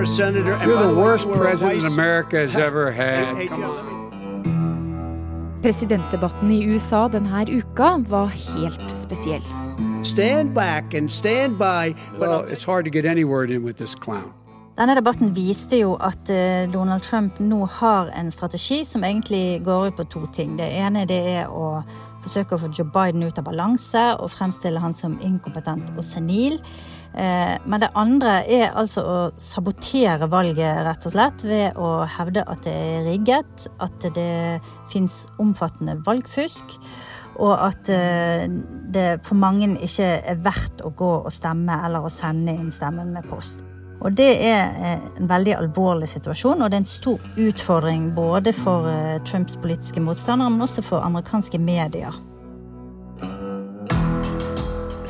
for a senator. And You're the worst way, were president vice- America has ever had. hey, me- Presidentdebatten i USA denne uka var helt spesiell. Stand back and stand by. Well, it's hard to get any word in with this clown. Denne debatten viste jo at eh, Donald Trump nå har en strategi som egentlig går ut på to ting. Det ene det er å forsøke å få Joe Biden ut av balanse og fremstille han som inkompetent og senil. Eh, Men det andre er altså å sabotere valget, rett og slett, ved å hevde at det er rigget, at det fins omfattende valgfusk, og at eh, det for mange ikke er verdt å gå og stemme eller å sende inn stemmen med post. Og det er eh, en veldig alvorlig situasjon, og det er en stor utfordring både for eh, Trumps politiske motstandere, men også for amerikanske medier.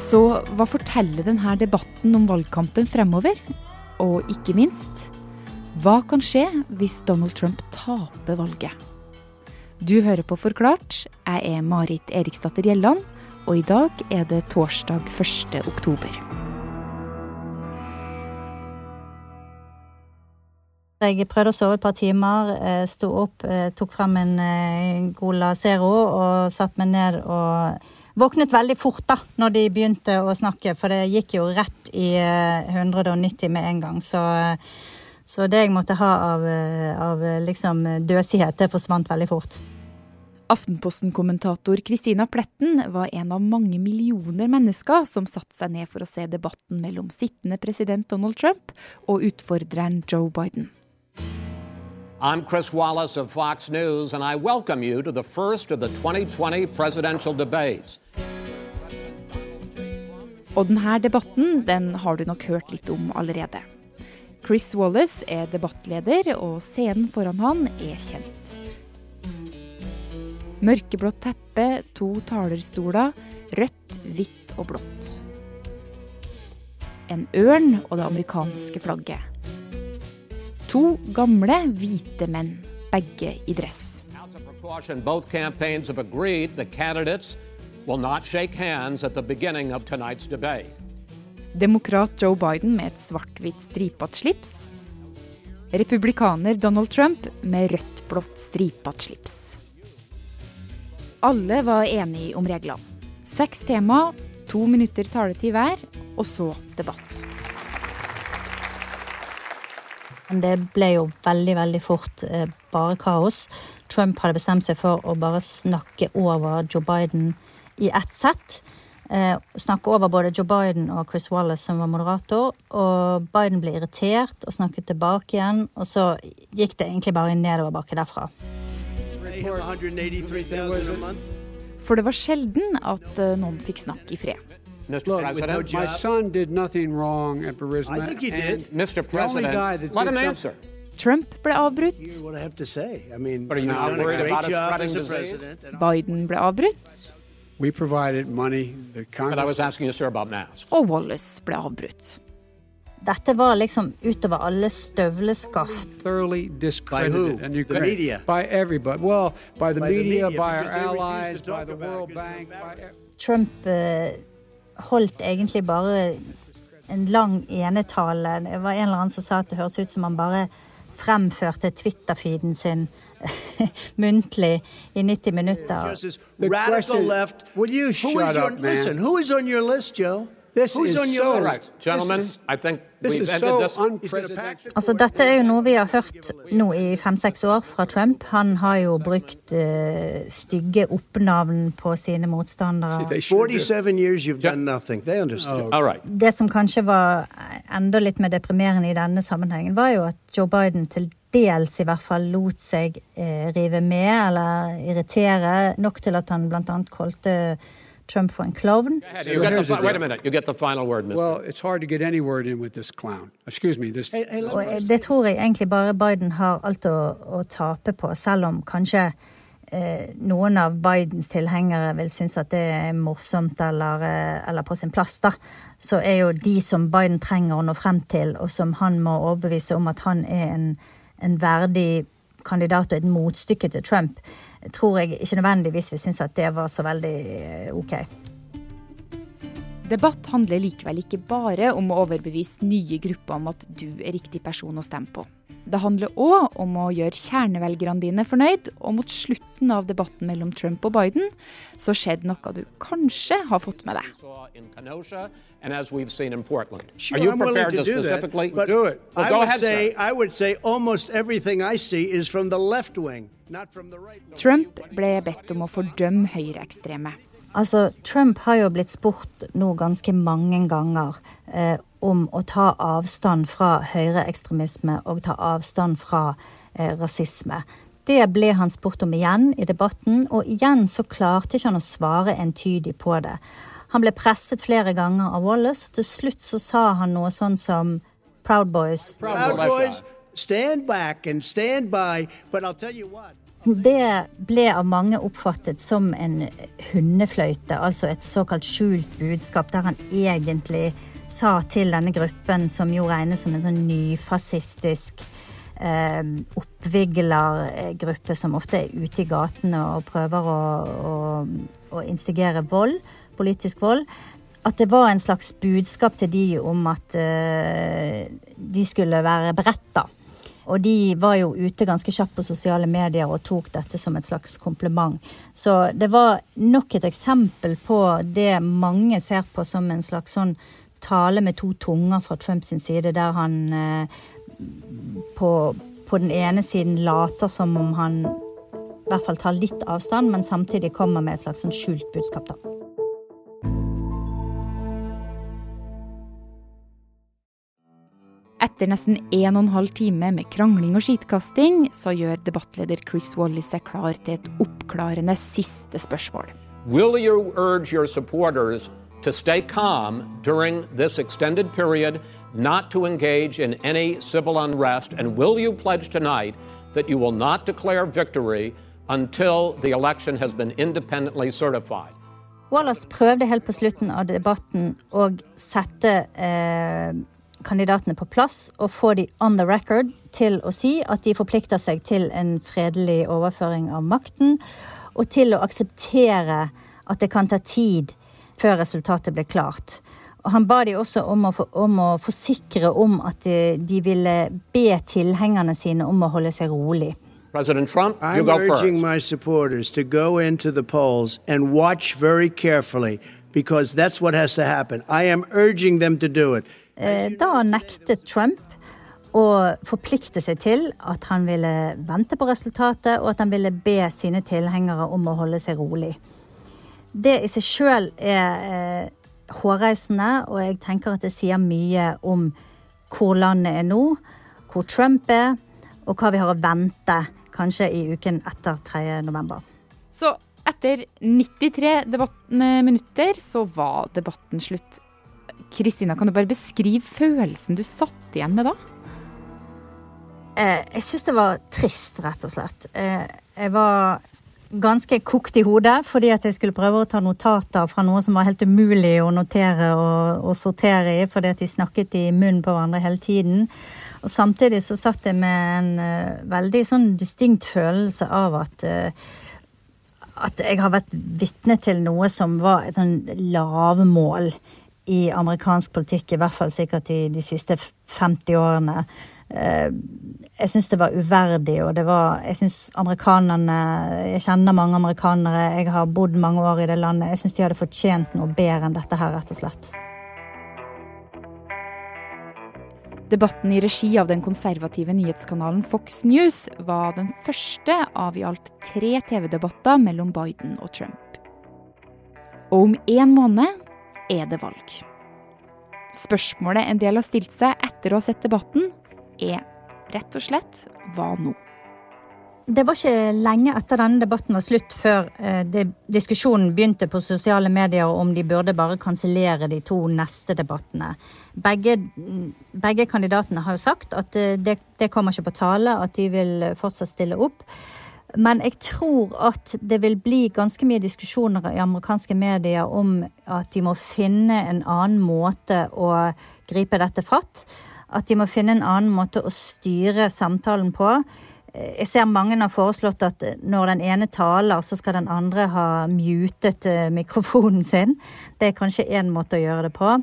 Så hva forteller denne debatten om valgkampen fremover? Og ikke minst, hva kan skje hvis Donald Trump taper valget? Du hører på Forklart. Jeg er Marit Eriksdatter Gjelland, og i dag er det torsdag 1. oktober. Jeg prøvde å sove et par timer, eh, sto opp, eh, tok frem en Gola Cola Zero og satte meg ned og våknet veldig fort da, når de begynte å snakke, for det gikk jo rett i eh, 190 med en gang. Så, så det jeg måtte ha av, eh, av eh, liksom døsighet, det forsvant veldig fort. Aftenposten-kommentator Christina Pletten var en av mange millioner mennesker som satte seg ned for å se debatten mellom sittende president Donald Trump og utfordreren Joe Biden. I'm Chris Wallace of Fox News, and I welcome you to the first of the 2020 presidential debates. Og denne debatten den har du nok hørt litt om allerede. Chris Wallace er debattleder, og scenen foran han er kjent. Mørkeblått teppe, to talerstoler, rødt, hvitt og blått. En ørn og det amerikanske flagget. To gamle, hvite menn, begge i dress. Demokrat Joe Biden med et svart-hvitt stripete slips. Republikaner Donald Trump med rødt-blått stripete slips. Alle var enige om reglene. Seks tema, to minutter taletid hver, og så debatt. Men det ble jo veldig, veldig fort eh, bare kaos. Trump hadde bestemt seg for å bare snakke over Joe Biden i ett sett. Eh, snakke over både Joe Biden og Chris Wallace, som var moderator. Og Biden ble irritert og snakket tilbake igjen. Og så gikk det egentlig bare i nedoverbakke derfra. Pay him 183,000 a month. For det var sjelden at eh, noen fikk snakk i fred. Mr. Look, President, no my job. son did nothing wrong at Burisma. I think he did. and Mr. the only guy President, that let did him something- answer. Trump ble avbrutt, Here's what I have to say. I mean, But are you you've not done a worried great about it job spreading as a disease? president. and- Biden ble avbrutt, We provided money. The But I was Congress. asking you, sir, about masks. og Wallace ble avbrutt. Dette var liksom utover alle støvleskaft. thoroughly discredited who? and The Ukraine. media? By everybody. Well, by the By the media, media, by our because they refuse to allies, talk by the about it World because Bank. they're By, embarrassed. Trump eh, holdt egentlig bare en lang enetale. Det var en eller annen som sa at det høres ut som han bare fremførte Twitter-feeden sin muntlig i 90 minutter. The question-. Will you Who shut up, man? Listen, who is on your list, Joe? This Who's is on your so- right. Gentlemen, I think this we've is ended so this. He's gonna pack unprecedented. the Altså, dette er jo noe vi har hørt nå i fem-seks år fra Trump. Han har jo brukt uh, stygge oppnavn på sine motstandere. They should have- 47 years you've done nothing. They understood. All right. Det som kanskje var enda litt mer deprimerende i denne sammenhengen, var jo at Joe Biden til dels i hvert fall lot seg uh, rive med eller irritere, nok til at han blant annet kalte Trump for en klovn. You get the, here's the fi- wait a minute. You get the final word, Mr. Well, it's hard to get any word in with this clown. Excuse me. This. Hey, hey, let Og me eh, det tror jeg egentlig bare Biden har alt å, å tape på, selv om kanskje eh, noen av Bidens tilhengere vil synes at det er morsomt eller, eh, eller på sin plass, da. Så er jo de som Biden trenger å nå frem til, og som han må overbevise om at han er en, en verdig kandidat og et motstykke til Trump, tror jeg ikke nødvendigvis vi synes at det var så veldig eh, ok. Debatt handler likevel ikke bare om å overbevise nye grupper om at du er riktig person å stemme på. Det handler òg om å gjøre kjernevelgerne dine fornøyd, og mot slutten av debatten mellom Trump og Biden så skjedde noe du kanskje har fått med deg. And as we've seen in Portland. Sure, I'm willing to to do that, but do it? Well, I would ahead, say. I would say almost everything I see is from the left wing, not from the right. Trump ble bedt om å fordømme høyreekstreme. Altså, Trump har jo blitt spurt nå ganske mange ganger eh, om å ta avstand fra høyreekstremisme og ta avstand fra eh, rasisme. Det ble han spurt om igjen i debatten, og igjen så klarte ikke han å svare entydig på det. Han ble presset flere ganger av Wallace, og til slutt så sa han noe sånn som Proud Boys. Proud Boys, stand back and stand by, but I'll tell you what. Det ble av mange oppfattet som en hundefløyte, altså et såkalt skjult budskap, der han egentlig sa til denne gruppen, som jo regnes som en sånn nyfascistisk eh, oppviglergruppe som ofte er ute i gatene og prøver å, å, å instigere vold, politisk vold, at det var en slags budskap til de om at eh, de skulle være beretta. Og de var jo ute ganske kjapt på sosiale medier og tok dette som et slags kompliment. Så det var nok et eksempel på det mange ser på som en slags sånn tale med to tunger fra Trumps side, der han eh, på, på den ene siden later som om han i hvert fall tar litt avstand, men samtidig kommer med et slags sånn skjult budskap, da. Etter nesten en og en halv time med krangling og skitkasting, så gjør debattleder Chris Wallis seg klar til et oppklarende siste spørsmål. Will you urge your supporters to stay calm during this extended period, not to engage in any civil unrest? And will you pledge tonight that you will not declare victory until the election has been independently certified? Wallace prøvde helt på slutten av debatten å sette eh, kandidatene på plass og få de on the record til å si at de forplikter seg til en fredelig overføring av makten, og til å akseptere at det kan ta tid før resultatet ble klart. Og han ba de også om å, for, om å forsikre om at de, de ville be tilhengerne sine om å holde seg rolig. President Trump, you I'm go urging my supporters to go into the polls and watch very carefully because that's what has to happen. I am urging them to do it. Eh, Da nektet Trump å forplikte seg til at han ville vente på resultatet, og at han ville be sine tilhengere om å holde seg rolig. Det i seg sjøl er eh, hårreisende, og jeg tenker at det sier mye om hvor landet er nå, hvor Trump er, og hva vi har å vente kanskje i uken etter 3. november. Så etter 93 debatt, minutter så var debatten slutt. Kristina, kan du bare beskrive følelsen du satt igjen med da? Eh, jeg syns det var trist, rett og slett. Eh, jeg var ganske kokt i hodet fordi at jeg skulle prøve å ta notater fra noe som var helt umulig å notere og, og sortere i, fordi at de snakket i munnen på hverandre hele tiden. Og samtidig så satt jeg med en uh, veldig sånn distinkt følelse av at uh, at jeg har vært vitne til noe som var et sånn lavmål i amerikansk politikk, i hvert fall sikkert i de siste 50 årene. Eh, Jeg syns det var uverdig, og det var Jeg syns amerikanerne Jeg kjenner mange amerikanere, jeg har bodd mange år i det landet. Jeg syns de hadde fortjent noe bedre enn dette her, rett og slett. Debatten i regi av den konservative nyhetskanalen Fox News var den første av i alt tre TV-debatter mellom Biden og Trump. Og om én måned er det valg. Spørsmålet en del har stilt seg etter å ha sett debatten, er rett og slett hva nå? Det var ikke lenge etter denne debatten var slutt før eh, det, diskusjonen begynte på sosiale medier om de burde bare kansellere de to neste debattene. Begge, begge kandidatene har jo sagt at eh, det, det kommer ikke på tale, at de vil fortsatt stille opp. Men jeg tror at det vil bli ganske mye diskusjoner i amerikanske medier om at de må finne en annen måte å gripe dette fatt. At de må finne en annen måte å styre samtalen på. jeg ser mange har foreslått at når den ene taler, så skal den andre ha mutet mikrofonen sin. Det er kanskje én måte å gjøre det på.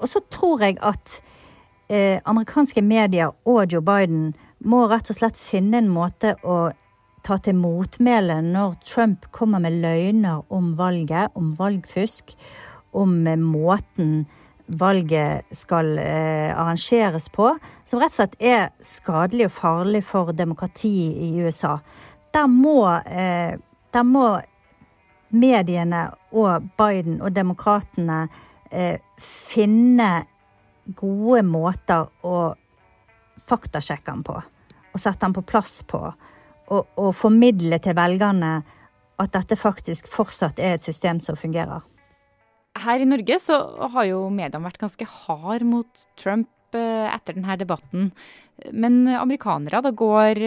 Og så tror jeg at amerikanske medier og Joe Biden må rett og slett finne en måte å ta til motmæle når Trump kommer med løgner om valget, om valgfusk, om måten valget skal eh, arrangeres på, som rett og slett er skadelig og farlig for demokratiet i USA. Der må, eh, der må mediene og Biden og demokratene eh, finne gode måter å faktasjekke den på. Og sette den på plass på og, og formidle til velgerne at dette faktisk fortsatt er et system som fungerer. Her i Norge så har jo mediene vært ganske hard mot Trump eh, etter denne debatten. Men amerikanere, da går,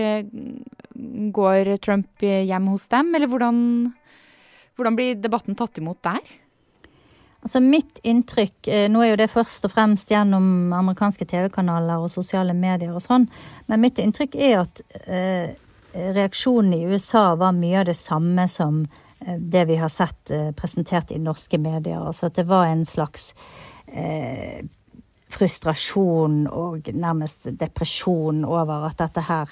går Trump hjem hos dem, eller hvordan, hvordan blir debatten tatt imot der? Altså Mitt inntrykk eh, Nå er jo det først og fremst gjennom amerikanske TV-kanaler og sosiale medier og sånn, men mitt inntrykk er at eh, reaksjonen i USA var mye av det samme som eh, det vi har sett eh, presentert i norske medier. Altså at det var en slags eh, frustrasjon og nærmest depresjon over at dette her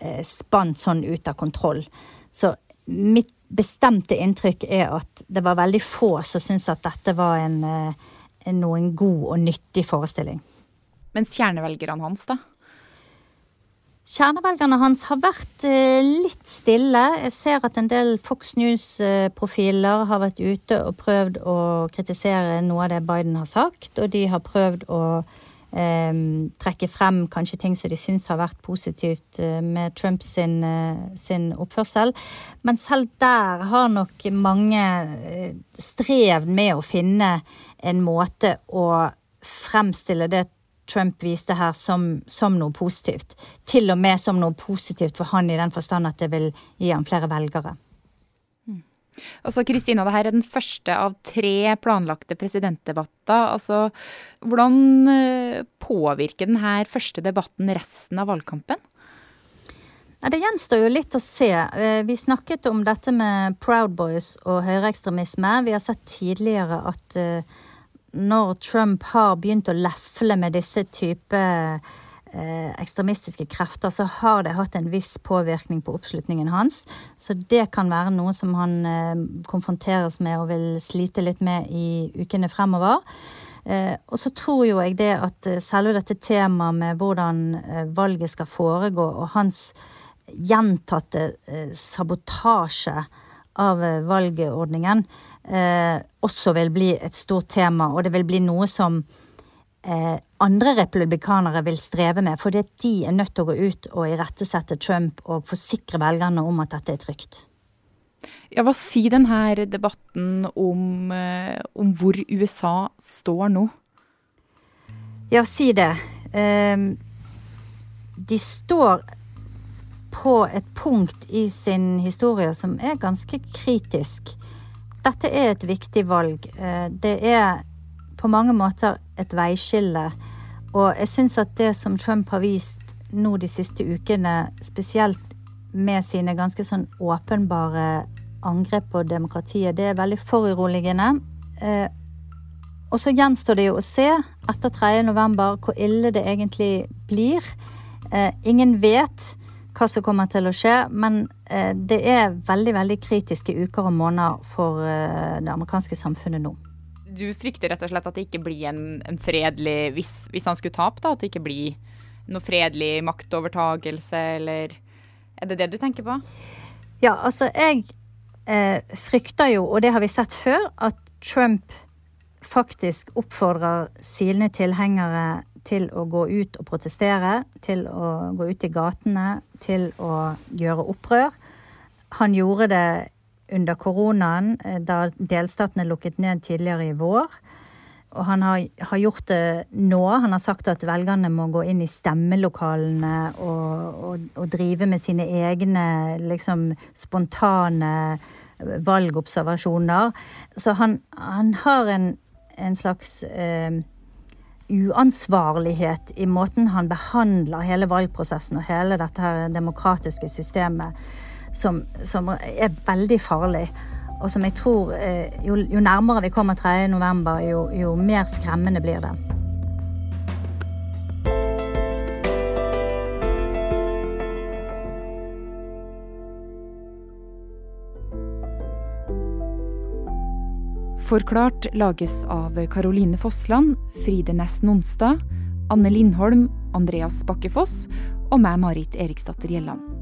eh, spant sånn ut av kontroll. Så mitt bestemte inntrykk er at det var veldig få som syntes at dette var en, eh, en, noen god og nyttig forestilling. Mens kjernevelgerne hans, da? Kjernevelgerne hans har vært eh, litt stille. Jeg ser at en del Fox News-profiler har vært ute og prøvd å kritisere noe av det Biden har sagt, og de har prøvd å eh, trekke frem kanskje ting som de syns har vært positivt eh, med Trumps sin, eh, sin, oppførsel. Men selv der har nok mange strevd med å finne en måte å fremstille det Trump viste her som, som, noe positivt. Til og med som noe positivt for han i den forstand at det vil gi han flere velgere. Mm. Altså, Kristina, det her er den første av tre planlagte presidentdebatter. Altså, hvordan eh, påvirker denne første debatten resten av valgkampen? Det gjenstår jo litt å se. Eh, vi snakket om dette med Proud Boys og høyreekstremisme. Vi har sett tidligere at eh, når Trump har begynt å lefle med disse type eh, ekstremistiske krefter, så har det hatt en viss påvirkning på oppslutningen hans. Så det kan være noe som han eh, konfronteres med og vil slite litt med i ukene fremover. Eh, og så tror jo jeg det at selve dette temaet med hvordan valget skal foregå, og hans gjentatte sabotasje av valgordningen, eh, også vil bli et stort tema, og det vil bli noe som eh, andre republikanere vil streve med, fordi de er nødt til å gå ut og irettesette Trump og forsikre velgerne om at dette er trygt. Ja, Hva sier denne debatten om, eh, om hvor USA står nå? Ja, si det. Um, de står på et punkt i sin historie som er ganske kritisk dette er et viktig valg. Eh, det er på mange måter et veiskille. Og jeg syns at det som Trump har vist nå de siste ukene, spesielt med sine ganske sånn åpenbare angrep på demokratiet, det er veldig foruroligende. Eh, og så gjenstår det jo å se etter 3. november hvor ille det egentlig blir. Eh, ingen vet hva som kommer til å skje. Men eh, det er veldig veldig kritiske uker og måneder for eh, det amerikanske samfunnet nå. Du frykter rett og slett at det ikke blir en, en fredelig hvis, hvis, han skulle tape, da? At det ikke blir noe fredelig maktovertagelse, eller Er det det du tenker på? Ja, altså jeg eh, frykter jo, og det har vi sett før, at Trump faktisk oppfordrer sine tilhengere til å gå ut og protestere, til å gå ut i gatene, til å gjøre opprør. Han gjorde det under koronaen, eh, da delstatene lukket ned tidligere i vår. Og han har, har, gjort det nå. Han har sagt at velgerne må gå inn i stemmelokalene og, og, og drive med sine egne liksom, spontane valgobservasjoner. Så han, han har en, en slags eh, uansvarlighet i måten han behandler hele valgprosessen og hele dette her demokratiske systemet, som, som er veldig farlig. Og som jeg tror eh, jo, jo nærmere vi kommer 3.11, jo, jo mer skremmende blir det. Forklart lages av Caroline Fossland, Fride Næss Nonstad, Anne Lindholm, Andreas Bakkefoss og meg, Marit Eriksdatter Gjelland.